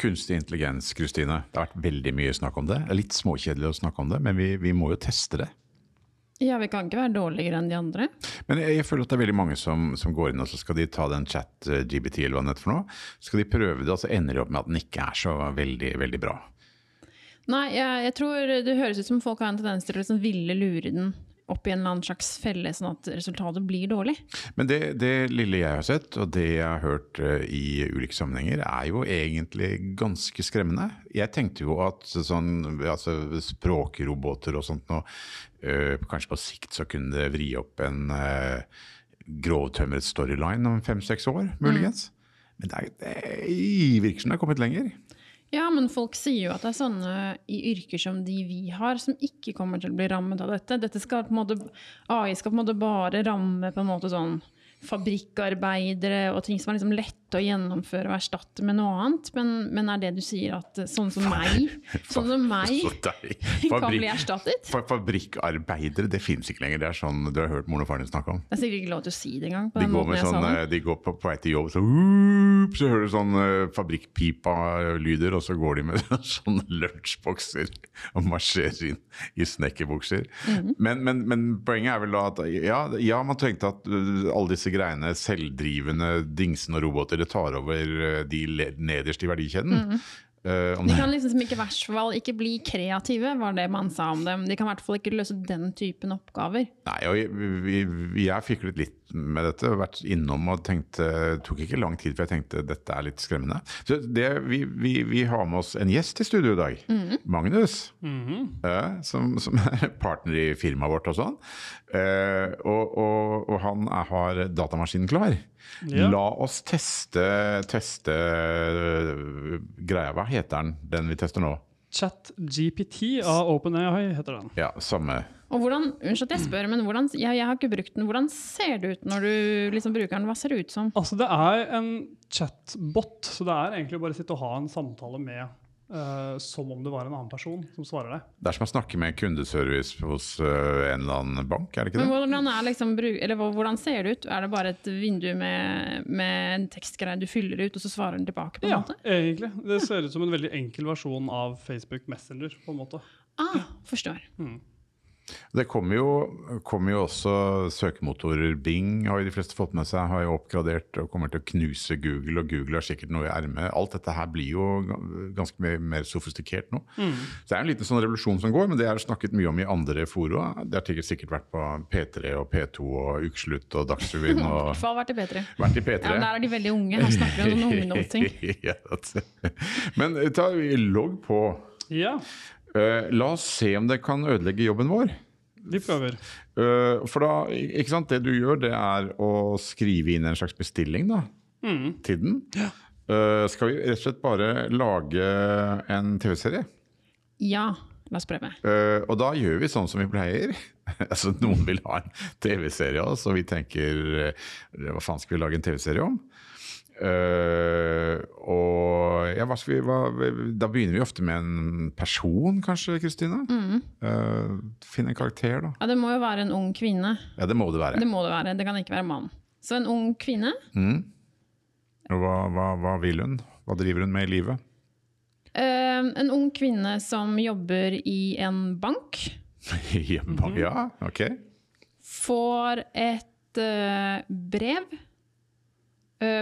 Kunstig intelligens, Kristine. Det har vært veldig mye snakk om det. Det er litt småkjedelig å snakke om det, men vi, vi må jo teste det. Ja, vi kan ikke være dårligere enn de andre. Men jeg, jeg føler at det er veldig mange som, som går inn og så skal de ta den chat-GBT eller hva det heter for noe. Så skal de prøve det, og så ender de opp med at den ikke er så veldig, veldig bra. Nei, jeg, jeg tror det høres ut som folk har en tendens til å liksom ville lure den opp i en eller annen slags felle, sånn at resultatet blir dårlig. Men det, det lille jeg har sett, og det jeg har hørt eh, i ulike sammenhenger, er jo egentlig ganske skremmende. Jeg tenkte jo at sånn altså språkroboter og sånt nå, øh, kanskje på sikt så kunne det vri opp en øh, grovtømret storyline om fem-seks år, muligens. Men det, er, det virker som det har kommet lenger. Ja, men folk sier jo at det er sånne i yrker som de vi har, som ikke kommer til å bli rammet av dette. dette skal på en måte, AI skal på en måte bare ramme på en måte sånn fabrikkarbeidere og ting som er liksom lette å gjennomføre og erstatte med noe annet. Men, men er det du sier at sånn som meg, sånn som meg kan bli erstattet? Fabrikkarbeidere, det fins ikke lenger. Det er sånn du har hørt moren og faren din snakke om. Det er sikkert ikke lov til å si det engang. De går, sånn, eh, de går på, på vei til jobb, så, «Whoop», så hører du sånn uh, fabrikkpipa-lyder, og så går de med sånne lunsjbokser og marsjerer inn i snekkerbukser. Mhm. men, men, men poenget er vel da at ja, ja man tenkte at alle disse greiene, selvdrivende dingsene og roboter, det tar over uh, de nederst i verdikjeden. Uh, Mhm. De kan liksom ikke i hvert fall ikke bli kreative, var det man sa om dem. De kan i hvert fall ikke løse den typen oppgaver. Nei, og jeg, vi, vi, jeg fiklet litt med dette, vært innom og tenkte Det tok ikke lang tid, for jeg tenkte dette er litt skremmende. Så det, vi, vi, vi har med oss en gjest i studio i dag. Magnus. eh, som, som er partner i firmaet vårt og sånn. Eh, og, og, og han er, har datamaskinen klar. Ja. La oss teste, teste eh, greia. Hva heter den, den vi tester nå? ChatGPT av OpenAI heter den. Ja, samme. Og hvordan, unnskyld at jeg spør, men hvordan, jeg, jeg har ikke brukt den. Hvordan ser det ut når du liksom bruker den? Hva ser det ut som? Altså, det er en chatbot, så det er egentlig bare å sitte og ha en samtale med uh, som om det var en annen person som svarer deg. Det er som å snakke med kundeservice hos uh, en eller annen bank, er det ikke Men det? hvordan, er liksom, eller hvordan ser det ut? Er det bare et vindu med, med en tekstgreie du fyller ut, og så svarer den tilbake? på en Ja, måte? egentlig. Det ser ut som en veldig enkel versjon av Facebook Messenger. på en måte. Ah, forstår. Det kommer jo, kommer jo også søkemotorer. Bing har jo de fleste fått med seg, har jo oppgradert og kommer til å knuse Google, og Google har sikkert noe i ermet. Alt dette her blir jo ganske mer, mer sofistikert nå. Så det er en liten sånn revolusjon som går, men det er snakket mye om i andre fora. Det har sikkert, sikkert vært på P3 og P2 og Ukeslutt og Dagsrevyen I og hvert fall vært i P3. vært i P3. Ja, men der er de veldig unge. Her snakker vi om noen ungdomsting. ja, det- men eh, ta logg på. Ja, Eh, la oss se om det kan ødelegge jobben vår. vi prøver. Uh, for da, ikke sant, det du gjør, det er å skrive inn en slags bestilling da, til den. Eh, skal vi rett og slett bare lage en TV-serie? Ja, la oss prøve. Eh, og da gjør vi sånn som vi pleier. altså Noen vil ha en TV-serie av oss, og vi tenker hva faen skal vi lage en TV-serie om? Eh, og ja, hva skal vi, hva, Da begynner vi ofte med en person, kanskje, Kristine? Mm. Uh, Finn en karakter, da. Ja, det må jo være en ung kvinne. Ja, det må det være. Det må det være. Det kan ikke være mann. Så en ung kvinne. Og hva, hva, hva vil hun? Hva driver hun med i livet? Uh, en ung kvinne som jobber i en bank. I en bank, Ja, ok. Får et brev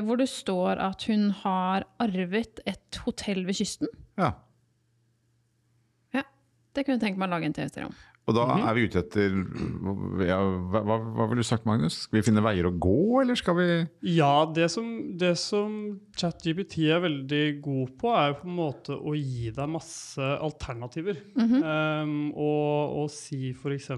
hvor det står at hun har arvet et hotell ved kysten. Ja. Ja, Det kunne jeg tenke meg å lage en TV-serie om. Og da er vi ute etter ja, hva, hva, hva ville du sagt, Magnus? Skal vi finne veier å gå, eller skal vi Ja, det som, det som ChatGPT er veldig god på, er jo på en måte å gi deg masse alternativer. um, og, og si f.eks.: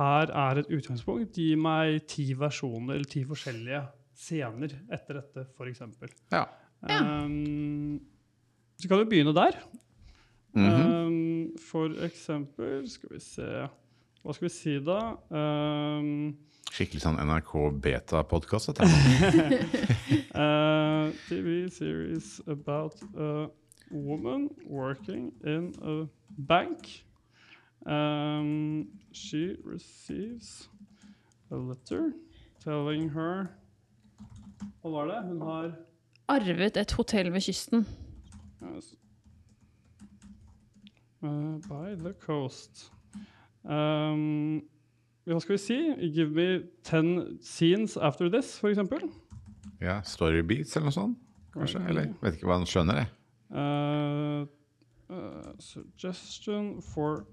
Her er et utgangspunkt. Gi meg ti versjoner, eller ti forskjellige scener etter dette, f.eks. Ja. Um, så kan vi begynne der. um, for eksempel Skal vi se Hva skal vi si, da? Um, Skikkelig sånn NRK Beta-podkast. dette. Uh, TV series about a woman working in a bank. Um, she receives a letter telling her Hva var det? Hun har Arvet et hotell ved kysten. Uh, by the coast. Um, hva skal vi si? Give me ten scenes after this, for eksempel. Ja, Story beats eller noe sånt? Kanskje? Eller vet ikke hva han skjønner, jeg. Uh, uh, suggestion for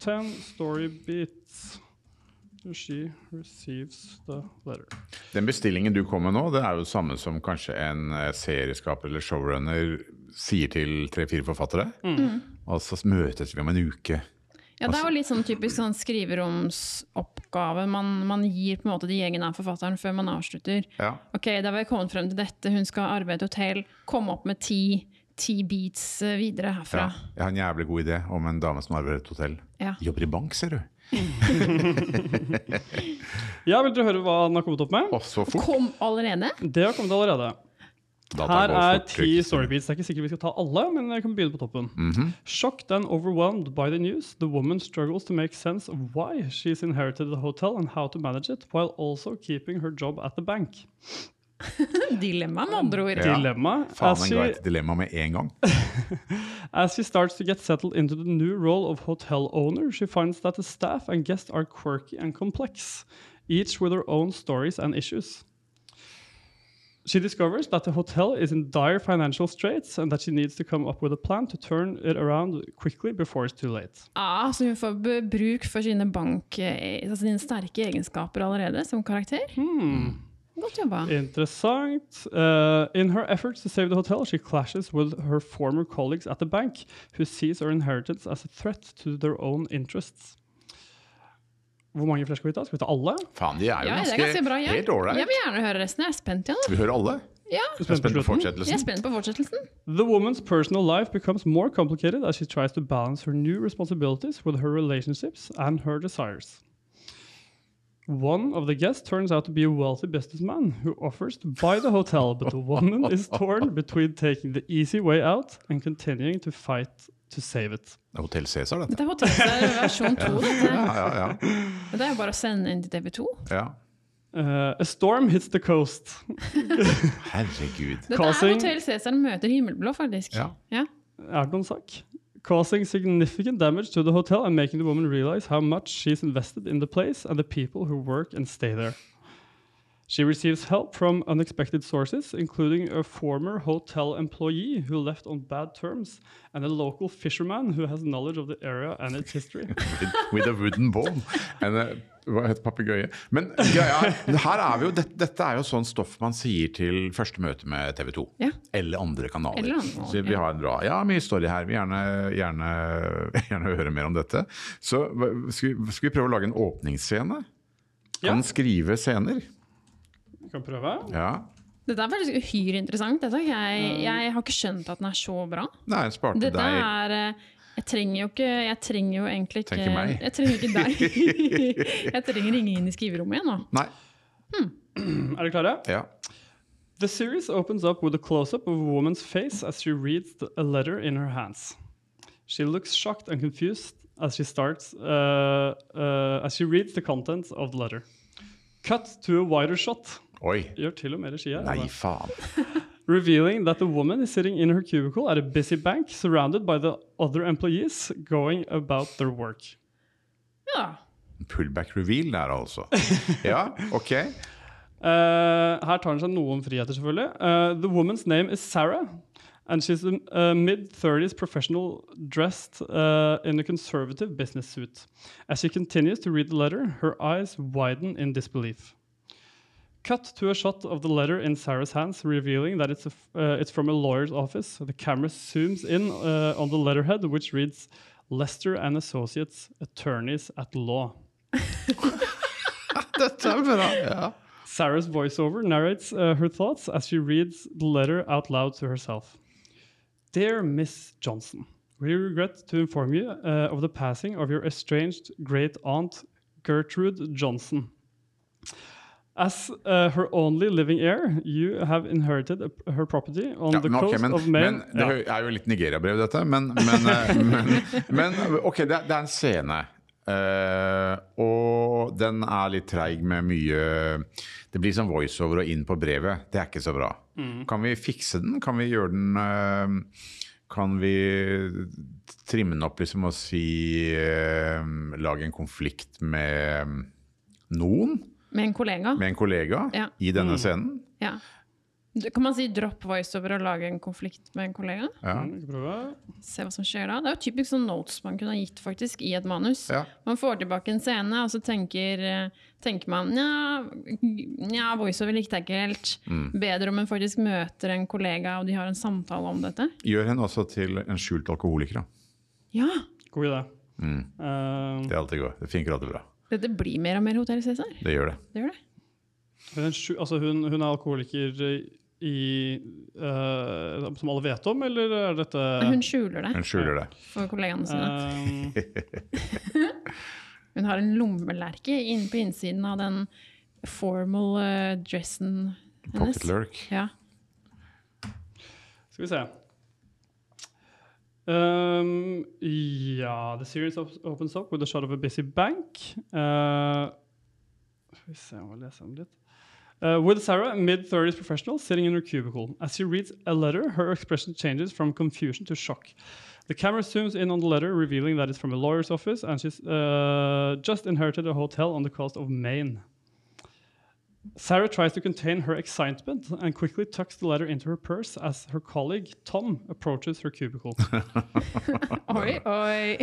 ten story beats. She receives the letter. Den bestillingen du kom med nå, det er jo det samme som kanskje en eh, serieskaper eller showrunner sier til tre-fire forfattere. Og så møtes vi om en uke. Ja, det er jo litt sånn typisk sånn skriveromsoppgave. Man, man gir på en måte de gjengene av forfatteren før man avslutter. Ja. Ok, da har vi kommet frem til dette, hun skal arbeide i hotell, komme opp med ti, ti beats eh, videre herfra. ja. Jeg har en jævlig god idé om en dame som arbeider i et hotell. Ja. Jobber i bank, ser du. Ja, Vil dere høre hva den har kommet opp med? Å, så fort. Kom allerede? Det har kommet allerede. Data Her er ti storybeats. Det er ikke sikkert vi skal ta alle, men jeg kan begynne på toppen. Mhm. Shocked and overwhelmed by the news, the woman struggles to make sense of why she's inherited the hotel and how to manage it, while also keeping her job at the bank. Dilemma, med andre ord. Ja. Dilemma. Faen, en greit dilemma med en gang. as she starts to get settled into the new role of hotel owner, she finds that the staff and guests are quirky and complex, each with their own stories and issues. She discovers that the hotel is in dire financial straits and that she needs to come up with a plan to turn it around quickly before it's too late. Ah, så hun får bruk for sine, bank, eh, altså sine sterke egenskaper allerede som karakter? Hmm. Godt jobba. Interessant. Uh, in her efforts to save the hotel, she clashes with her former colleagues at the bank, who sees her inheritance as a threat to their own interests. Hvor mange flere skal vi ta? Skal vi ta alle? Faen, de er jo Ja, det er ganske, ganske bra. Jeg, helt jeg ålreit. vil gjerne høre resten. Jeg er spent igjen. Vi hører alle. Ja, Jeg er spent på jeg er spent på fortsettelsen. The woman's personal life becomes more complicated as she tries to balance her new responsibilities with her relationships and her desires. One of the guests turns out to be a wealthy businessman who offers to buy the hotel, but the woman is torn between taking the easy way out and continuing to fight to save it. Det er Hotell Cæsar, dette. Dette er Hotellstad versjon 2. Dette. Ja, ja, ja. Det er jo bare å sende inn til TV 2. ja. Uh, a storm hits the coast. Herregud. Dette er Hotell Cæsar møter Himmelblå, faktisk. Ja. Ja. Er det noen sak? Causing significant damage to the hotel and making the woman realize how much she's invested in the place and the people who work and stay there. She receives help from unexpected sources, including a former hotel employee who left on bad terms, and a local fisherman who has knowledge of the area and its history. With, with a wooden ball. and a hva heter papegøye? Men ja, er, her er vi jo, dette, dette er jo sånn stoff man sier til første møte med TV 2. Ja. Eller andre kanaler. Eller andre Så vi har en bra, ja, mye story her. Vi vil gjerne, gjerne, gjerne høre mer om dette. Så skal vi, skal vi prøve å lage en åpningsscene? Ja. Kan skrive scener? Kan prøve. Ja. Dette er faktisk uhyre interessant. Dette, jeg, jeg har ikke skjønt at den er så bra. Nei, jeg sparte Dette deg er eh, Jeg trenger jo ikke Jeg trenger jo egentlig ikke Trenger meg. Jeg trenger ikke deg. jeg trenger ingen inn i skriverommet igjen nå. Nei. Er dere klare? Ja. The series opens up with a close up of a woman's face as she reads the, a letter in her hands. She looks shocked and confused as she starts uh, uh, as she reads the contents of the letter. Cut to a wider shot. Oi. Gjør til og med regi her. Nei, faen. Revealing that the woman is sitting in her cubicle at a busy bank, surrounded by the other employees going about their work. Ja. Pullback reveal der, altså. Ja, ok. Uh, her tar han seg noen friheter, selvfølgelig. Uh, the woman's name is Sarah. And she's a, a mid 30s professional dressed uh, in a conservative business suit. As she continues to read the letter, her eyes widen in disbelief. Cut to a shot of the letter in Sarah's hands, revealing that it's, a uh, it's from a lawyer's office. The camera zooms in uh, on the letterhead, which reads Lester and Associates, Attorneys at Law. Dette er bra. Ja. Sarah's voiceover narrates uh, her thoughts as she reads the letter out loud to herself. Dear Miss Johnson, we regret to inform you uh, of the passing of your estranged great aunt Gertrude Johnson. As uh, her only living heir, you have inherited a, her property on Ja, the coast okay, men, of men Maine. det Ja. er jo litt Nigeria-brev, dette. Men, men, eh, men, men ok, det det er en scene. Uh, og den er litt treig med mye Det blir som voiceover og inn på brevet. Det er ikke så bra. Kan vi fikse den? Kan vi gjøre den uh, Kan vi trimme den opp liksom og si Lage en konflikt med noen? Med en kollega. Med en kollega Ja. i denne scenen? Ja. Kan man si drop voiceover og lage en konflikt med en kollega? Ja. Mm. Se hva som skjer da. Det er jo typisk sånn notes man kunne ha gitt faktisk i et manus. Ja. Man får tilbake en scene, og så tenker, eh, tenker man nja, voiceover likte jeg ikke helt. Mm. Bedre om en faktisk møter en kollega og de har en samtale om dette. Gjør henne også til en skjult alkoholiker. da. Ja! God idé. Mm. Eh, Det er alltid godt. Det funker alltid bra. Dette blir mer og mer Hotell Cæsar. Det gjør det. Det gjør det. hun, altså hun, hun er alkoholiker i, uh, som alle vet om, eller er dette hun skjuler det Hun skjuler det. for kollegaene sine. Um. Hun har en lommelerke inne på innsiden av den formal eh, dressen hennes. Pocket lurk. Ja. Skal vi se. Um, ja, the series op opens up with a shot of a busy bank. Uh, skal vi se, jeg må lese litt. Uh, with Sarah, a mid-30s professional, sitting in her cubicle. As she reads a letter, her expression changes from confusion to shock. The camera zooms in on the letter, revealing that it's from a lawyer's office, and she's uh, just inherited a hotel on the coast of Maine. Sarah tries to contain her excitement and quickly tucks the letter into her purse as her colleague, Tom, approaches her cubicle. Oi, oi.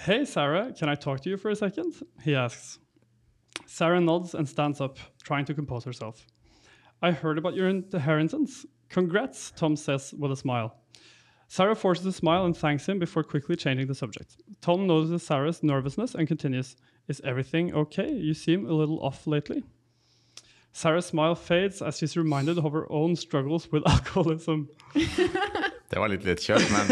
hey, Sarah, can I talk to you for a second? He asks. Sarah nods and stands up, trying to compose herself. I heard about your inheritance. Congrats, Tom says with a smile. Sarah forces a smile and thanks him before quickly changing the subject. Tom notices Sarah's nervousness and continues, Is everything okay? You seem a little off lately. Sarah's smile fades as she's reminded of her own struggles with alcoholism. Det var litt litt kjørt, men,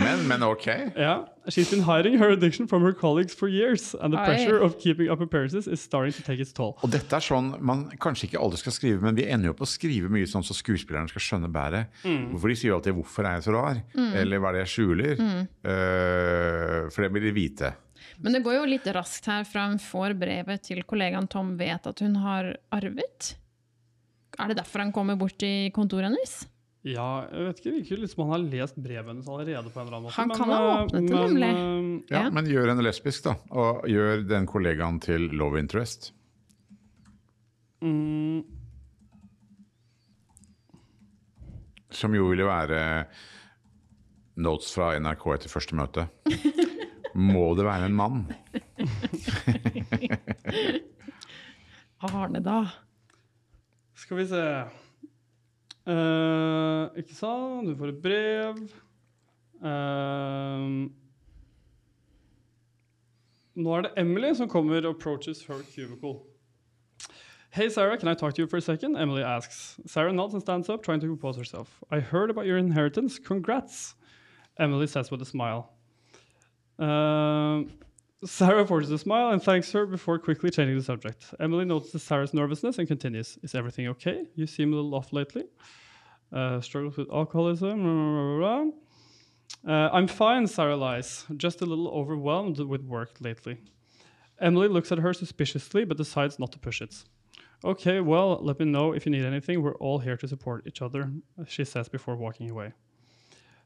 men, men ok. Yeah, she's been hiding her addiction from her colleagues for years, and the Oi. pressure of keeping up appearances is starting to take its toll. Og dette er sånn man kanskje ikke alle skal skrive, men vi ender jo opp å skrive mye sånn så skuespillerne skal skjønne bedre. Hvorfor de sier alltid 'hvorfor er jeg så rar?' Eller 'hva er det jeg skjuler?' Eh, for det vil de vite. Men det går jo litt raskt her fra hun får brevet til kollegaen Tom vet at hun har arvet. Er det derfor han kommer bort til kontoret hennes? Ja, jeg vet ikke, virker liksom han har lest brevet hennes allerede på en eller annen måte. Han kan men, ha eh, åpnet det, nemlig. eh, Ja, Ja. Men gjør henne lesbisk, da. Og gjør den kollegaen til love interest. mm, Som jo ville være notes fra NRK etter første møte. Må det være en mann? Arne, da. skal vi se uh, Ikke sant? Du får et brev. Uh, nå er det Emily som kommer og approaches her cubicle. Hey, Sarah, can I talk to you for a second? Emily asks. Sarah nods and stands up, trying to compose herself. I heard about your inheritance. Congrats, Emily says with a smile. Um, Sarah forces a smile and thanks her before quickly changing the subject. Emily notices Sarah's nervousness and continues. Is everything okay? You seem a little off lately. Uh, struggles with alcoholism. blah, blah, blah. Uh, I'm fine, Sarah lies. Just a little overwhelmed with work lately. Emily looks at her suspiciously but decides not to push it. Okay, well, let me know if you need anything. We're all here to support each other, she says before walking away.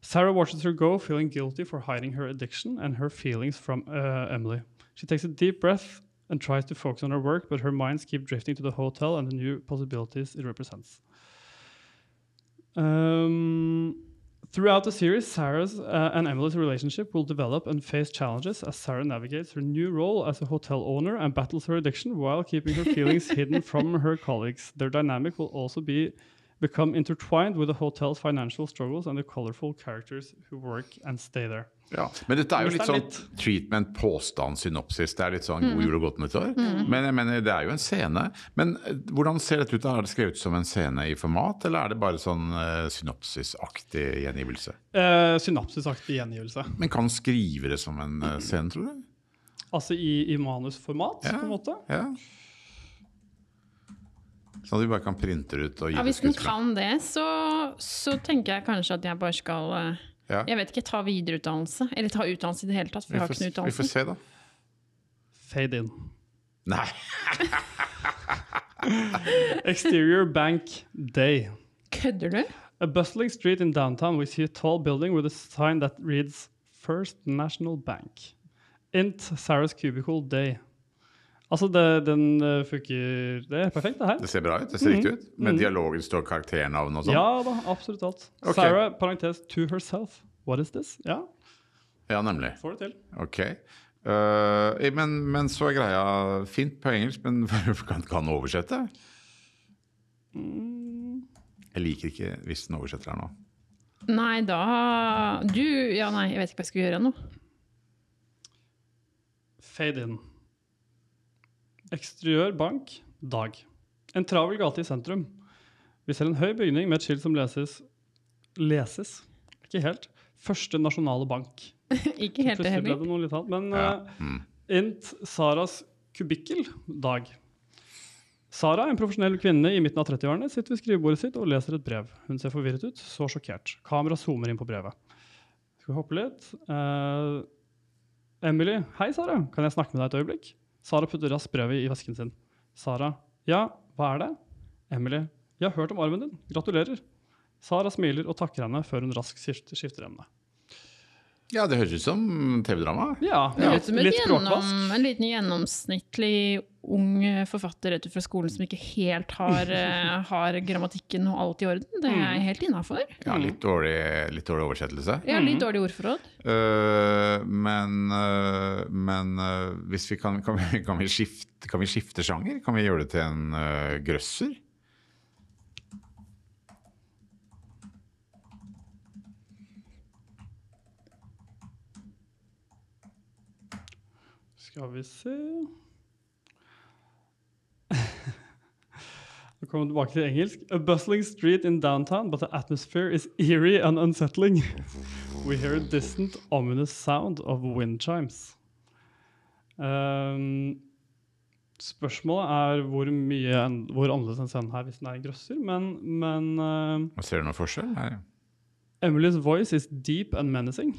Sarah watches her go, feeling guilty for hiding her addiction and her feelings from uh, Emily. She takes a deep breath and tries to focus on her work, but her minds keep drifting to the hotel and the new possibilities it represents. Um, throughout the series, Sarah's uh, and Emily's relationship will develop and face challenges as Sarah navigates her new role as a hotel owner and battles her addiction while keeping her feelings hidden from her colleagues. Their dynamic will also be become intertwined with the hotel's financial struggles and the colorful characters who work and stay there. Ja. Men dette er jo litt sånn treatment, påstand, synopsis. Det er litt sånn god jul og godt nyttår. Men jeg mener, det er jo en scene. Men eh, hvordan ser dette ut? Er det skrevet som en scene i format, eller er det bare sånn uh, synopsisaktig gjengivelse? Uh, synopsisaktig gjengivelse. Men kan skrive det som en uh, scene, tror du? Altså i, i manusformat, Ja. på en måte. Ja. Sånn at vi bare kan printe det ut og gi Ja, det hvis den kan det, så, så tenker jeg kanskje at jeg bare skal eh, Ja. Jeg vet ikke, ta videreutdannelse. Eller ta utdannelse i det hele tatt, for Vi jeg har ikke noe vi får se, da. Fade in. Nei. Exterior Bank Day. Kødder du? A bustling street in downtown, we see a tall building with a sign that reads First National Bank. Int Sarah's Cubicle Day. Altså, det, den eh, funker Det er perfekt, det her. Det ser bra ut. det ser riktig ut. Med dialogen står karakternavn og sånn. Ja da, absolutt alt. Okay. Sarah, parentes, to herself. What is this? Ja, Ja, nemlig. får det til. Ok. Uh, men, men så er greia fint på engelsk, men kan, kan den oversette? Jeg liker ikke hvis den oversetter her nå. Nei, da Du Ja, nei, jeg vet ikke hva jeg skal gjøre nå. Fade in. Eksteriør bank, dag. En travel gate i sentrum. Vi ser en høy bygning med et skilt som leses Leses? Ikke helt. Første nasjonale bank. ikke helt det Plutselig ble det noe litt annet. Men Ja. eh, int Saras kubikkel, dag. Sara, en profesjonell kvinne i midten av 30-årene, sitter ved skrivebordet sitt og leser et brev. Hun ser forvirret ut, så sjokkert. Kamera zoomer inn på brevet. Skal vi hoppe litt? Uh, Emily, hei Sara, kan jeg snakke med deg et øyeblikk? Sara putter raskt brevet i vesken sin. Sara, ja, hva er det? Emily, jeg har hørt om arven din, gratulerer. Sara smiler og takker henne før hun raskt skifter, emne. Ja, det høres ut som TV-drama. Ja, ja. et litt gjennom, en liten gjennomsnittlig ung forfatter rett ut fra skolen som ikke helt har, eh, har grammatikken og alt i orden. Det er jeg helt innafor. Ja, litt dårlig, litt dårlig oversettelse. Ja, litt dårlig ordforråd. Uh, men uh, men uh, hvis vi kan, kan, vi, kan, vi skifte, kan vi skifte sjanger? Kan vi gjøre det til en uh, grøsser? Skal vi se Nå kommer vi tilbake til engelsk. A bustling street in downtown, but the atmosphere is eerie and unsettling. We hear a distant, ominous sound of wind chimes. Um, spørsmålet er hvor mye en- hvor annerledes enn scenen her hvis den er en grøsser, men, men uh, Ser du noen forskjell? Nei. Emily's voice is deep and menacing.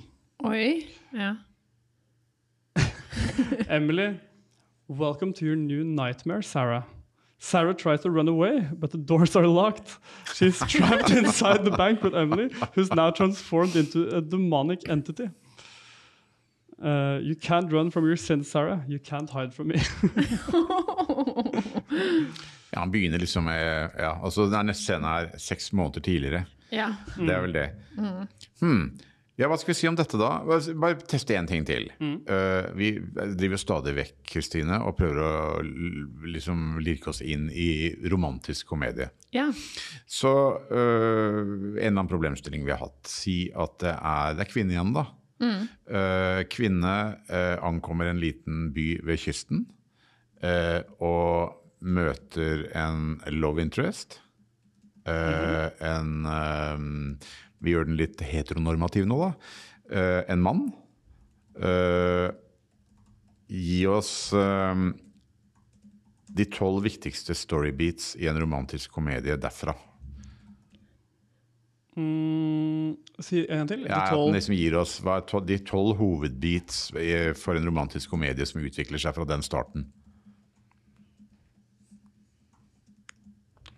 Oi. Ja. Emily, welcome to your new nightmare, Sarah. Sarah tries to run away, but the doors are locked. She's trapped inside the bank with Emily, who's now transformed into a demonic entity. Uh, you can't run from your sins, Sarah. You can't hide from me. Ja, Han begynner liksom med ja, altså Denne neste scenen er seks måneder tidligere. ja. Det er vel det. Hmm. Ja, Hva skal vi si om dette, da? Bare- teste én ting til. Eh, vi driver stadig vekk Kristine, og prøver å liksom lirke oss inn i romantisk komedie. ja. Så uh, en eller annen problemstilling vi har hatt. Si at det er, det er kvinne igjen, da. Øh, kvinne øh, ankommer en liten by ved kysten og møter en love interest. Øh, En øh, Vi gjør den litt heteronormativ nå, da. Uh, en mann. Uh, gi oss uh, de tolv viktigste storybeats i en romantisk komedie derfra. Mm, si en til. Ja, De tolv- ja, liksom gir oss hva de tolv hovedbeats for en romantisk komedie som utvikler seg fra den starten.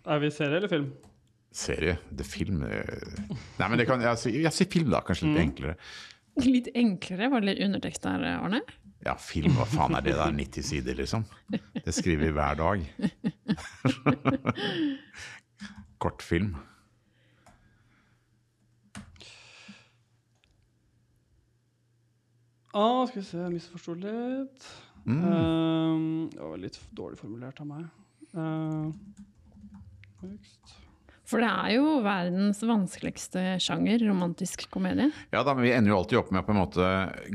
Er vi serie eller film? Serie? Det film eh, Nei, men det kan Jeg sier jeg sier film, da. Kanskje litt enklere. Litt enklere. Var det litt undertekst der, Arne? Ja, film, hva faen er det der? 90 sider, liksom? Det skriver vi hver dag. Kortfilm. Ah, skal vi se, jeg misforsto litt. Um, det var litt dårlig formulert av meg. Uh, next. For det er jo verdens vanskeligste sjanger, romantisk komedie. Ja da, men Vi ender jo alltid opp med å på en måte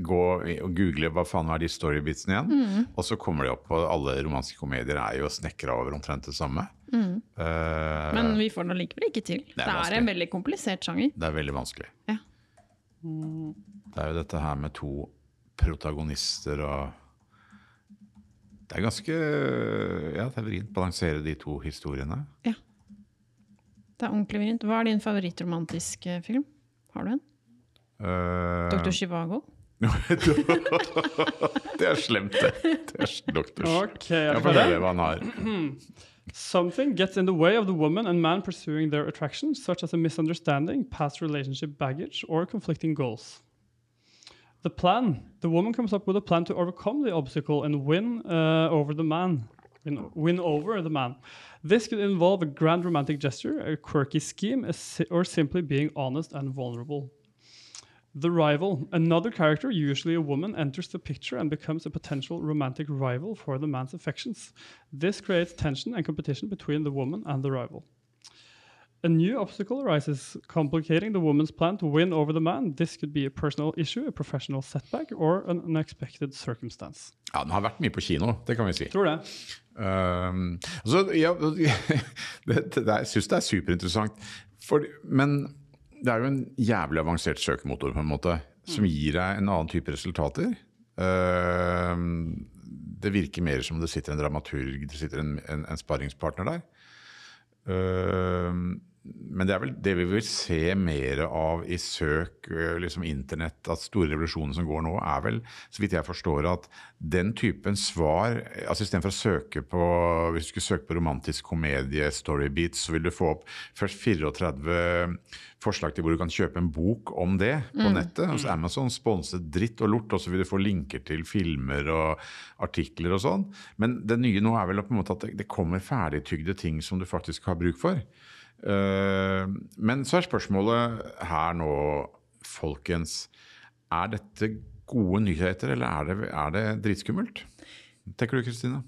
gå og google hva faen er de storybitsene igjen. Og så kommer de opp, og alle romanske komedier er jo snekra over omtrent det samme. Eh, Men vi får det allikevel ikke til. Det er, vanskelig. en veldig komplisert sjanger. Det er veldig vanskelig. Ja. Det er jo dette her med to protagonister og Det er ganske Ja, det er vrient balansere de to historiene. Det er ordentlig vrient. Hva er din favorittromantiske film? Har du en? Uh, Dr. Chivago? det er slemt, det. Det er doktors. Ok, er Jeg får høre hva han har. Something gets in the way of the woman and man pursuing their attraction, such as a misunderstanding, past relationship baggage, or conflicting goals. The plan. The woman comes up with a plan to overcome the obstacle and win uh, over the man. Win, oh. win over the man. This could involve a grand romantic gesture, a quirky scheme, a or simply being honest and vulnerable. The rival. Another character, usually a woman, enters the picture and becomes a potential romantic rival for the man's affections. This creates tension and competition between the woman and the rival. A new obstacle arises, complicating the woman's plan to win over the man. This could be a personal issue, a professional setback, or an unexpected circumstance. Ja, den har vært mye på kino, det kan vi si. Tror det. Um, altså, ja, det, det, jeg syns det er superinteressant. For, men det er jo en jævlig avansert søkemotor, på en måte, som gir deg en annen type resultater. Um, det virker mer som det sitter en dramaturg, det sitter en, en, en sparringspartner der. Um, men det er vel det vi vil se mer av i søk, øh, liksom internett, at store revolusjoner som går nå, er vel, så vidt jeg forstår, at den typen svar altså Istedenfor å søke på Hvis du skulle søke på romantisk komedie, storybeats, så vil du få opp først 34 forslag til hvor du kan kjøpe en bok om det på nettet. Altså Amazon sponset dritt og lort, og så vil du få linker til filmer og artikler og sånn. Men det nye nå er vel på en måte at det, det kommer ferdigtygde ting som du faktisk har bruk for. Uh, men så er spørsmålet her nå, folkens Er dette gode nyheter, eller er det, er det dritskummelt? Tenker du, Kristine?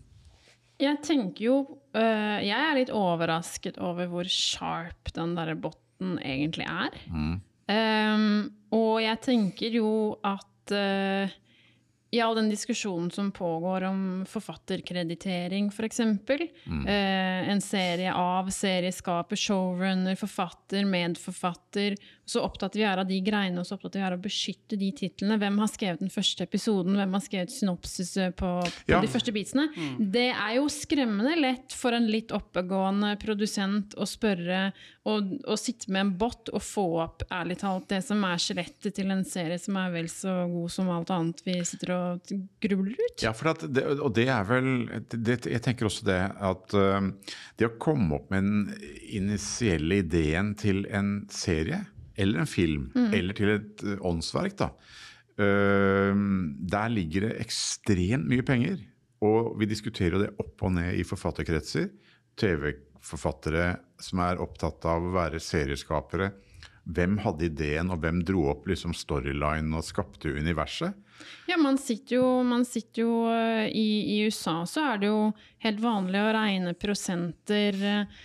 Jeg tenker jo øh, Jeg er litt overrasket over hvor sharp den derre botten egentlig er. Um, og jeg tenker jo at øh, i all den diskusjonen som pågår om forfatterkreditering, f.eks. Mm. Eh, en serie av serieskaper, showrunner, forfatter, medforfatter. Så opptatt vi er av de greiene, og så opptatt vi er av å beskytte de titlene. Hvem har skrevet den første episoden? Hvem har skrevet synopsis på, på Ja. de første beatsene? Det er jo skremmende lett for en litt oppegående produsent å spørre og, og sitte med en bot og få opp ærlig talt det som er skjelettet til en serie som er vel så god som alt annet vi sitter og grubler ut. Ja, for at det, og det er vel det, Jeg tenker også det at uh, det å komme opp med den initielle ideen til en serie, eller en film, eller til et uh, åndsverk, da Der ligger det ekstremt mye penger. Og vi diskuterer jo det opp og ned i forfatterkretser. TV-forfattere som er opptatt av å være serieskapere. Hvem hadde ideen, og hvem dro opp liksom storyline og skapte universet? Ja, man sitter jo, man sitter jo eh, i, I USA så er det jo helt vanlig å regne prosenter uh,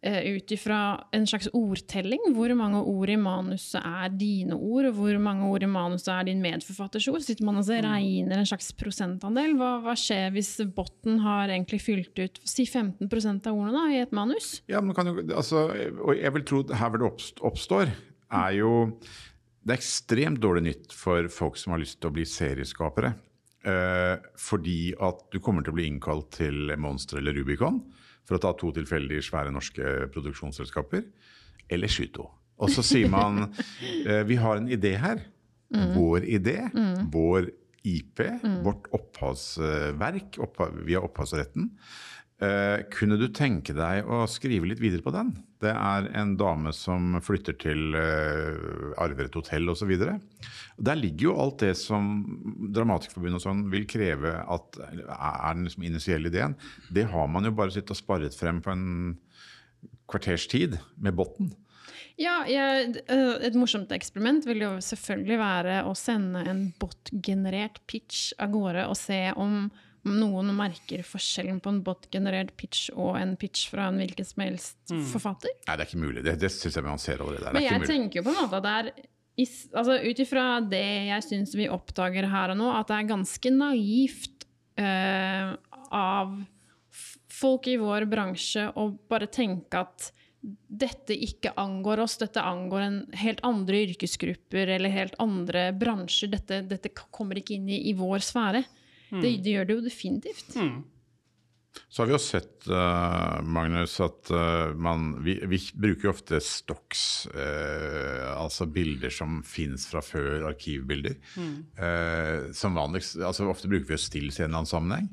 ut ifra en slags ordtelling. Hvor mange ord i manuset er dine ord, og hvor mange ord i manuset er din medforfatters ord. Sitter man og altså regner en slags prosentandel. Hva, hva skjer hvis botten har egentlig fylt ut si 15% av ordene da, i et manus? Ja, men kan jo, altså, og jeg vil tro at her hvor det oppst- oppstår, er jo Det er ekstremt dårlig nytt for folk som har lyst til å bli serieskapere. Eh, fordi at du kommer til å bli innkalt til Monster eller Rubicon, for å ta to tilfeldig svære norske produksjonsselskaper, eller Skyto. Og så sier man eh, vi har en idé her. Vår idé, vår IP, vårt opphavsverk opphav, via opphavsretten. Eh, kunne du tenke deg å skrive litt videre på den? Det er en dame som flytter til uh, arver et hotell osv. Der ligger jo alt det som Dramatikerforbundet sånn vil kreve at er den liksom initielle ideen. Det har man jo bare sittet og sparret frem på en kvarters tid med botten. Ja, jeg, øh, Et morsomt eksperiment vil jo selvfølgelig være å sende en bot-generert pitch av gårde og se om noen merker forskjellen på en bot-generert pitch og en pitch fra en hvilken som helst forfatter. Nei, det er ikke mulig. Det, det syns jeg man ser allerede. Det er Men jeg tenker jo på en måte at det er altså, Ut ifra det jeg syns vi oppdager her og nå, at det er ganske naivt uh, av folk i vår bransje å bare tenke at dette ikke angår oss, dette angår en helt andre yrkesgrupper eller helt andre bransjer. Dette, dette kommer ikke inn i, i vår sfære. Det, det gjør det jo definitivt. Så har vi jo sett, uh, Magnus, at uh, man, vi, vi, bruker jo ofte stocks, uh, altså bilder som fins fra før arkivbilder. Mm. som vanligst, altså Ofte bruker vi jo stills i en eller annen sammenheng.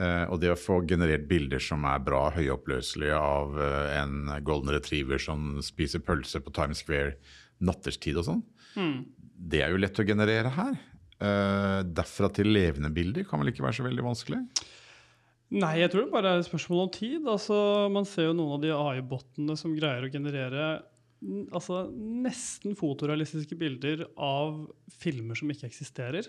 og det å få generert bilder som er bra høyoppløselige av en golden retriever som spiser pølse på Times Square natterstid og sånn, mm. det er jo lett å generere her. Derfra til levende bilder kan vel ikke være så veldig vanskelig? Nei, jeg tror det bare er et spørsmål om tid. Altså, man ser jo noen av de AI-bottene som greier å generere altså, nesten fotorealistiske bilder av filmer som ikke eksisterer.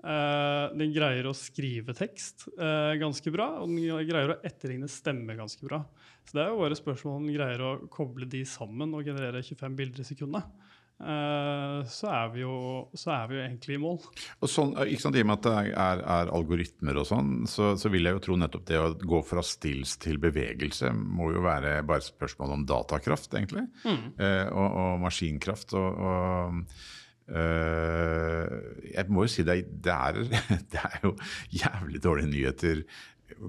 Uh, den greier å skrive tekst uh, ganske bra, og den greier å etterligne stemme ganske bra. Så det er jo bare spørsmål om den greier å koble de sammen og generere 25 bilder i sekundet. Eh, så er, vi jo, så er vi jo egentlig i mål. Og sånn, ikke sant, I og med at det er, er algoritmer og sånn, så, så, vil jeg jo tro nettopp det å gå fra stills til bevegelse må jo være bare et spørsmål om datakraft, egentlig. Mm. Eh, og, og, maskinkraft. og, og Uh, jeg må jo si det, det, er, det er jo jævlig dårlige nyheter,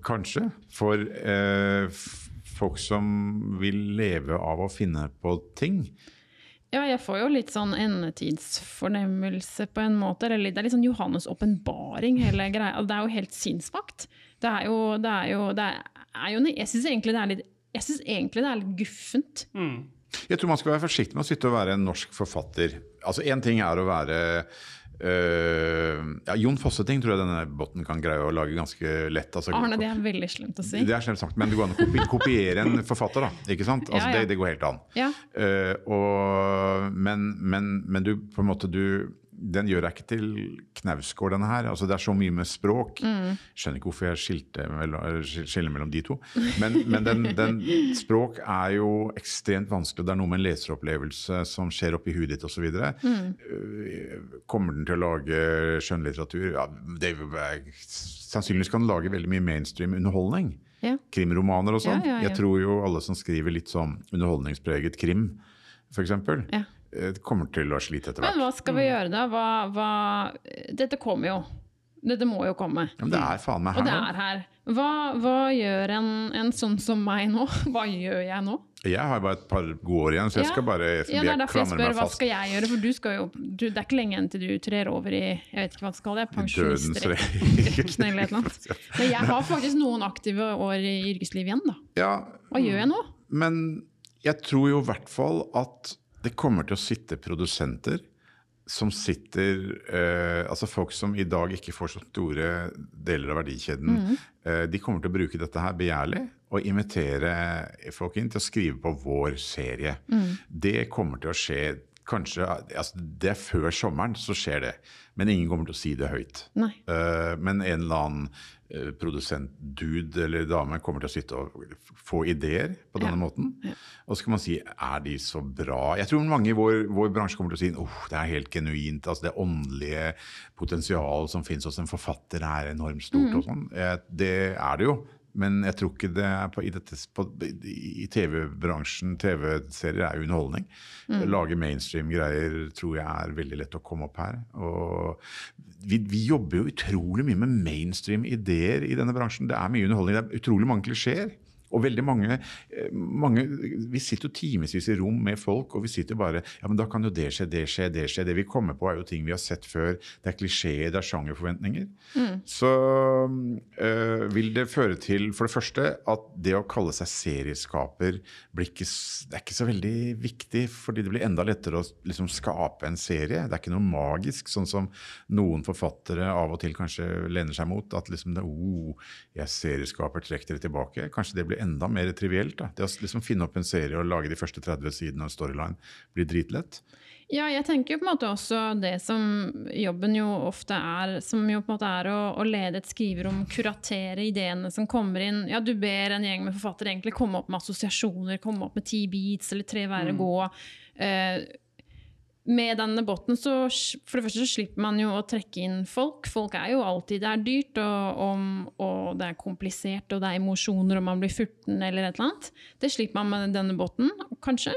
kanskje, for uh, folk som vil leve av å finne på ting. Ja, jeg får jo litt sånn endetidsfornemmelse på en måte. Eller det er litt sånn Johannes' åpenbaring, hele greia. Det er jo helt sinnsvakt. Det er jo, det er jo, det er jo Jeg syns egentlig det er litt jeg synes egentlig det er litt guffent. Mm. Jeg tror man skal være forsiktig med å sitte og være en norsk forfatter. Altså Én ting er å være Uh, ja, Jon Fosseting tror jeg denne botten kan greie å lage ganske lett. Altså, Arne, det er veldig slemt å si. Det er slemt sagt, Men det går an å kopi kopiere en forfatter, da. ikke sant? Altså, ja, ja. Det, det, går helt an. Uh, og, men, men, men, du på en måte du den gjør jeg ikke til knausgård, denne her. Altså, det er så mye med språk. Mm. Skjønner ikke hvorfor jeg mellom, skiller mellom de to. Men, men den, den, språk er jo ekstremt vanskelig. Det er noe med en leseropplevelse som skjer oppi huet ditt osv. Mm. Øh, kommer den til å lage skjønnlitteratur? Ja, det, sannsynligvis kan den lage veldig mye mainstream underholdning. Ja. Krimromaner og sånn. Ja, ja, jeg tror jo alle som skriver litt sånn underholdningspreget krim, f.eks. Ja kommer til å slite etter hvert. Men hva skal vi gjøre da? Hva, hva... Dette kommer jo. Dette må jo komme. Ja, men det er faen meg her. Og det er her. Hva, hva gjør en, en, sånn som meg nå? Hva gjør jeg nå? Jeg har bare et par gode år igjen, så jeg skal bare ja, det er derfor jeg spør hva skal jeg gjøre, for du skal jo, du, det er ikke lenge igjen til du trer over i jeg vet ikke hva det skal det, pensjonistrekken eller et eller annet. Men jeg har faktisk noen aktive år i yrkeslivet igjen, da. Ja, hva gjør jeg nå? Men jeg tror jo i hvert fall at det kommer til å sitte produsenter som sitter eh, Altså folk som i dag ikke får så store deler av verdikjeden. Mm. Eh, de kommer til å bruke dette her begjærlig og invitere folk inn til å skrive på vår serie. Mm. Det kommer til å skje kanskje altså Det er før sommeren, så skjer det. Men ingen kommer til å si det høyt. Uh, men en eller annen produsent-dude eller dame kommer til å sitte og få ideer på denne ja. måten. Ja. Og så kan man si er de så bra? Jeg tror mange i vår, vår bransje kommer til å si oh, det er helt genuint. altså Det åndelige potensialet som finnes hos en forfatter, er enormt stort. Mm. og sånn. Eh, det er det jo. Men jeg tror ikke det er på, i, i TV-bransjen. TV-serier er jo underholdning. Mm. Lage mainstream-greier tror jeg er veldig lett å komme opp her. Og vi, vi jobber jo utrolig mye med mainstream-ideer i denne bransjen. Det er mye underholdning. Det er utrolig mange klisjeer. Og veldig mange, eh, mange Vi sitter jo timevis i rom med folk, og vi sitter bare Ja, men da kan jo det skje, det skje, det skje. Det vi kommer på, er jo ting vi har sett før. Det er klisjeer, det er sjangerforventninger. Mm. Så øh, vil det føre til, for det første, at det å kalle seg serieskaper blir ikke, det er ikke så veldig viktig, fordi det blir enda lettere å liksom, skape en serie. Det er ikke noe magisk, sånn som noen forfattere av og til kanskje lener seg mot. At liksom det, oh, jeg er serieskaper, trekk dere tilbake. Kanskje det blir enda mer trivielt. Da. Det å liksom finne opp en serie og lage de første 30 sidene av storyline blir dritlett. Ja, jeg tenker jo på en måte også det som jobben jo ofte er, som jo på en måte er å, å lede et skriverom, kuratere ideene som kommer inn. Ja, du ber en gjeng med forfattere egentlig komme opp med assosiasjoner, komme opp med ti beats eller tre verre mm. gå. Uh, med denne båten så for det første så slipper man jo å trekke inn folk. Folk er jo alltid Det er dyrt, og, og, og det er komplisert, og det er emosjoner, og man blir furten eller et eller annet. Det slipper man med denne båten, kanskje.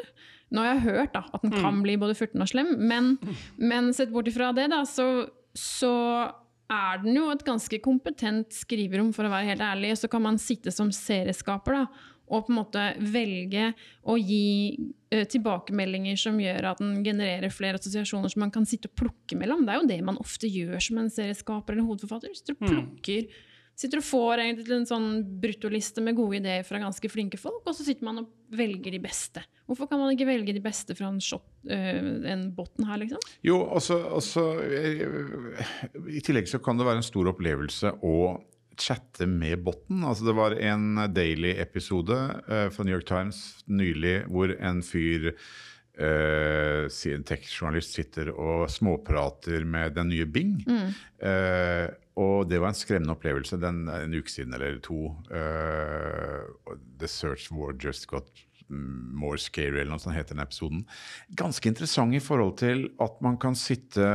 Nå har jeg hørt da, at den kan mm. bli både furten og slem, men, men sett bort ifra det, da, så, så er den jo et ganske kompetent skriverom, for å være helt ærlig. Så kan man sitte som serieskaper da, og på en måte velge å gi uh, tilbakemeldinger som gjør at den genererer flere assosiasjoner som man kan sitte og plukke mellom. Det er jo det man ofte gjør som en serieskaper eller hovedforfatter. Sitter og plukker sitter og får en sånn bruttoliste med gode ideer fra ganske flinke folk, og så sitter man og velger de beste. Hvorfor kan man ikke velge de beste fra en, shot, uh, en botten her, liksom? Jo, altså, også I tillegg så kan det være en stor opplevelse å chatte med botten. Altså det var en Daily-episode uh, fra New York Times nylig hvor en fyr uh, en tekstjournalist sitter og småprater med den nye Bing. Mm. Uh, og det var en skremmende opplevelse den, en uke siden eller to. Uh, The Search War Just Got More Scary, eller noe sånt heter den episoden. Ganske interessant i forhold til at man kan sitte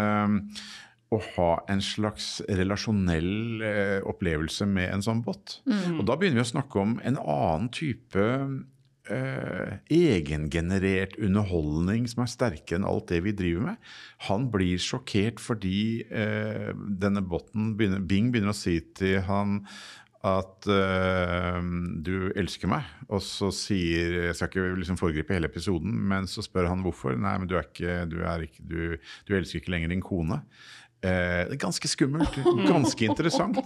og ha en slags relasjonell eh, opplevelse med en sånn bot. Mm. Og da begynner vi å snakke om en annen type eh, egengenerert underholdning som er sterkere enn alt det vi driver med. Han blir sjokkert fordi eh, denne båten, begynner, Bing begynner å si til han at uh, du elsker meg. Og så sier Jeg skal ikke liksom foregripe hele episoden, men så spør han hvorfor. Nei, men du, er ikke, du, ikke, du, du elsker ikke lenger din kone. Eh, det er ganske skummelt. Ganske interessant.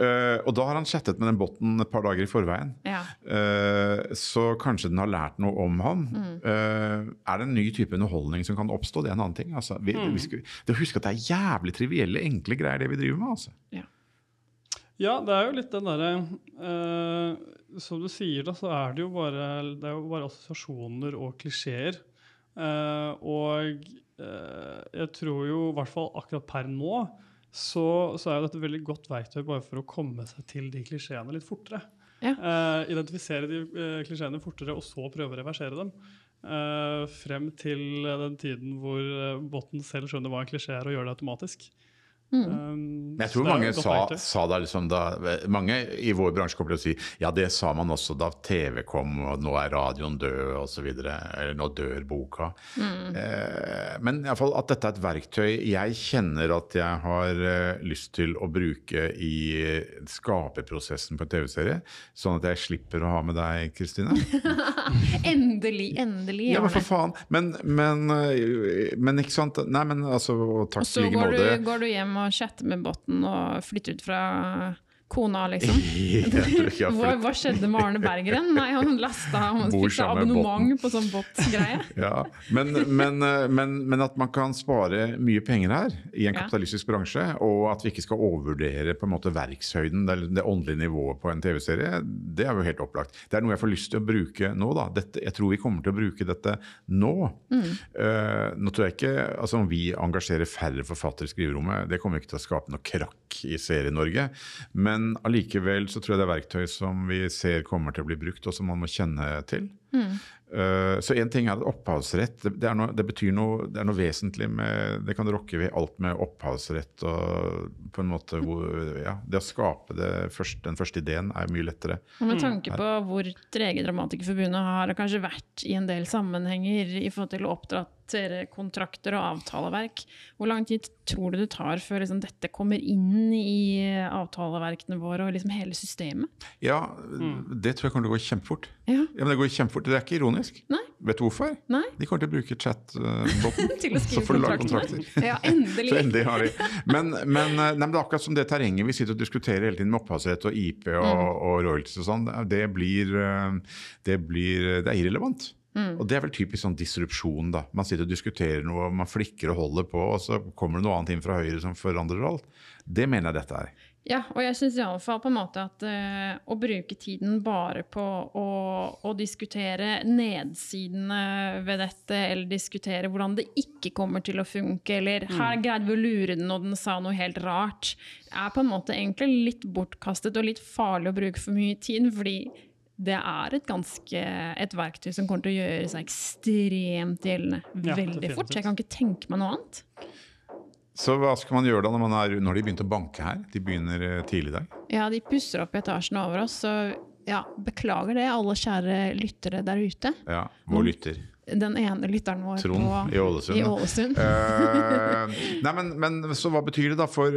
Eh, og da har han chattet med den botten et par dager i forveien. Ja. Eh, så kanskje den har lært noe om ham. Mm. Eh, er det en ny type underholdning som kan oppstå? Det er en annen ting. Altså, vi, mm. vi skal, det husk at det er jævlig trivielle, enkle greier, det vi driver med. Altså. Ja. ja. det er jo litt den derre eh, Som du sier, da, så er det jo bare, det er jo bare assosiasjoner og klisjeer. Uh, og jeg tror jo, i hvert fall akkurat per nå, så, så, er dette et veldig godt verktøy bare for å komme seg til de klisjeene litt fortere. Ja. Uh, identifisere de klisjeene fortere, og så prøve å reversere dem. frem til den tiden hvor botten selv skjønner hva en klisjé er, og gjør det automatisk. Mm. Um, jeg tror mange sa, sa da, liksom da, Mange i vår bransje kommer til å si ja, det sa man også da TV kom, og nå er radioen død, osv. Eller nå dør boka. Mm. Eh, men iallfall at dette er et verktøy jeg kjenner at jeg har eh, lyst til å bruke i skaperprosessen på en TV-serie. Sånn at jeg slipper å ha med deg, Kristine. endelig, endelig. Ja, men for faen. Men, men, eh, men, ikke sant. Nei, men altså, takk i like måte. Så går du hjem og chatte med botten og flytte ut fra kona, liksom. hva, hva, skjedde med Arne Bergeren? Nei, han lasta Han fikk abonnement på sånn bot-greie. ja, men, men, men, men, at man kan spare mye penger her i en kapitalistisk ja. bransje, og at vi ikke skal overvurdere på en måte verkshøyden, det, det åndelige nivået på en TV-serie, det er jo helt opplagt. Det er noe jeg får lyst til å bruke nå. da. Dette, jeg tror vi kommer til å bruke dette nå. Mm. Uh, nå tror jeg ikke, altså Om vi engasjerer færre forfattere i skriverommet, det kommer ikke til å skape noe krakk i Serie-Norge. men men allikevel så tror jeg det er verktøy som vi ser kommer til å bli brukt, og som man må kjenne til. Mm. Uh, så én ting er at opphavsrett. Det, det, noe, det, betyr noe, det er noe vesentlig med Det kan rokke ved alt med opphavsrett og på en måte hvor, ja, Det å skape første, den første ideen er mye lettere. Og med tanke på hvor trege Dramatikerforbundet har kanskje vært i en del sammenhenger i forhold til å oppdatere kontrakter og avtaleverk, hvor lang tid tror du det tar før liksom, dette kommer inn i avtaleverkene våre og liksom hele systemet? Ja, mm. det tror jeg kommer til å gå kjempefort. Ja. ja men det går kjempefort. Det er ikke ironisk. Nei. Vet du hvorfor? Nei. De kommer til å bruke chat-boten. til å skrive kontrakter. ja, endelig. Så endelig har de. Men, men, eh, nei, men, det er akkurat som det terrenget vi sitter og diskuterer hele tiden med opphavsrett og IP og, mm. og royalties og sånn, det blir, eh, det blir Det er irrelevant. Mm. Og det er vel typisk sånn disrupsjon. da. Man sitter og diskuterer noe, man flikker og holder på, og så kommer det noe annet inn fra høyre som forandrer alt. Det mener jeg dette er. Ja, og jeg syns iallfall på en måte at uh, å bruke tiden bare på å, å, diskutere nedsidene ved dette, eller diskutere hvordan det ikke kommer til å funke, eller mm. her greide vi å lure den og den sa noe helt rart, er på en måte egentlig litt bortkastet og litt farlig å bruke for mye tid. fordi det er et ganske et verktøy som kommer til å gjøre seg ekstremt gjeldende veldig ja, fort. Jeg kan ikke tenke meg noe annet. Så hva skal man gjøre da når, er, når de begynte å banke her? De begynner eh, tidlig i dag? Ja, de pusser opp i etasjen over oss. Så ja, beklager det, alle kjære lyttere der ute. Ja, Vår lytter. Den ene lytteren vår Trond på, i Ålesund. I Ålesund. uh, Nei, men, men så hva betyr det da for,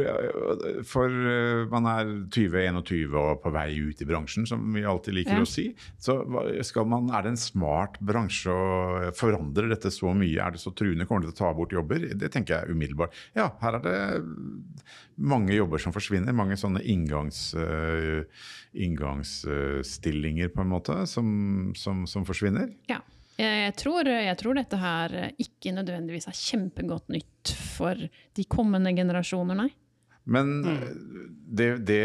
for uh, man er 20-21 og på vei ut i bransjen, som vi alltid liker Ja. å si. Så skal man, er det en smart bransje å forandre dette så mye? Er det så truende? Kommer det til å ta bort jobber? Det tenker jeg umiddelbart. Ja, her er det mange jobber som forsvinner. Mange sånne inngangs, uh, inngangsstillinger, på en måte, som, som, som forsvinner. Ja. Jeg tror, jeg tror dette her ikke nødvendigvis er kjempegodt nytt for de kommende generasjoner, nei. Men det, det,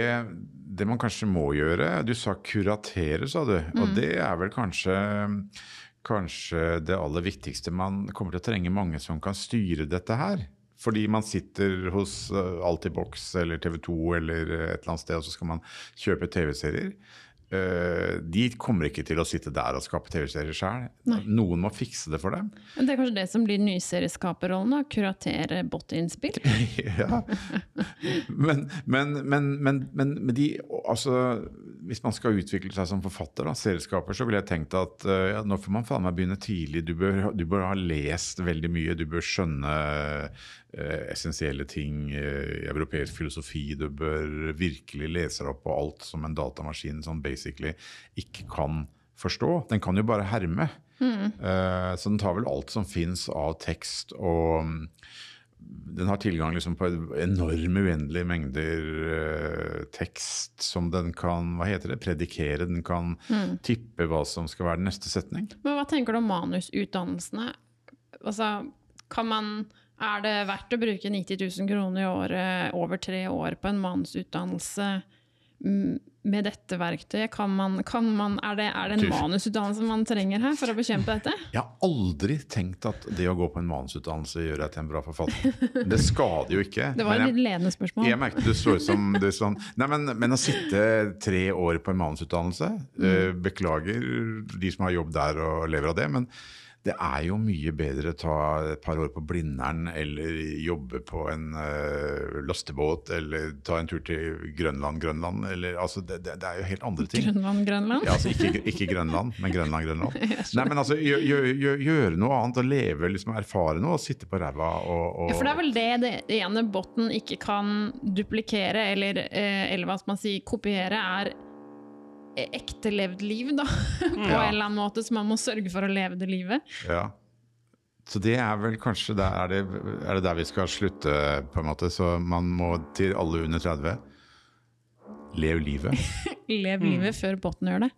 det man kanskje må gjøre Du sa kuratere, sa du. Og det er vel kanskje Kanskje det aller viktigste. Man kommer til å trenge mange som kan styre dette her. Fordi man sitter hos uh, Altibox eller TV 2 eller uh, et eller annet sted, og så skal man kjøpe TV-serier. Uh, de kommer ikke til å sitte der og skape TV-serier sjøl. Noen må fikse det for dem. Men det er kanskje det som blir nyserieskaperrollen, Å Kuratere bot-innspill. ja. Men, men, men, men, men, men de, altså, hvis man skal utvikle seg som forfatter, da, serieskaper, så ville jeg tenkt at eh, ja, nå får man faen meg begynne tidlig. Du bør, du bør ha lest veldig mye. Du bør skjønne eh, essensielle ting eh, i europeisk filosofi. Du bør virkelig lese deg opp på alt som en datamaskin sånn basically ikke kan forstå. Den kan jo bare herme. Mm. så den tar vel alt som fins av tekst og mm, den har tilgang liksom på enorme, uendelige mengder eh, tekst som den kan hva heter det, predikere. Den kan tippe hva som skal være den neste setning. Men hva tenker du om manusutdannelsene? Altså, kan man Er det verdt å bruke 90 000 kroner i året over tre år på en manusutdannelse mm, med dette verktøyet? Kan man, kan man, er, det, er det en manusutdannelse man trenger her for å bekjempe dette? Jeg har aldri tenkt at det å gå på en manusutdannelse gjør deg til en bra forfatter. Det skader jo ikke. Det var et litt ledende spørsmål. Jeg merket det så ut som det sånn Nei, men, men å sitte tre år på en manusutdannelse mm. Beklager de som har jobb der og lever av det, men det er jo mye bedre å ta et par år på Blindern eller jobbe på en uh, lastebåt eller ta en tur til Grønland, Grønland. Eller, altså, det, det, er jo helt andre ting. Grønland, Grønland? Ja, altså ikke, ikke Grønland, men Grønland, Grønland. Nei, men altså, gjøre gjør, gjør noe annet og leve, liksom erfare noe og sitte på ræva og, og Ja, for det er vel det det ene botten ikke kan duplikere, eller, eh, eller hva skal man si, kopiere, er ekte levd liv, da. På Ja. en eller annen måte, så man må sørge for å leve det livet. Ja. Så det er vel kanskje der, er, det, er det der vi skal slutte, på en måte. Så man må til alle under 30 Lev livet. Lev livet før botten gjør det.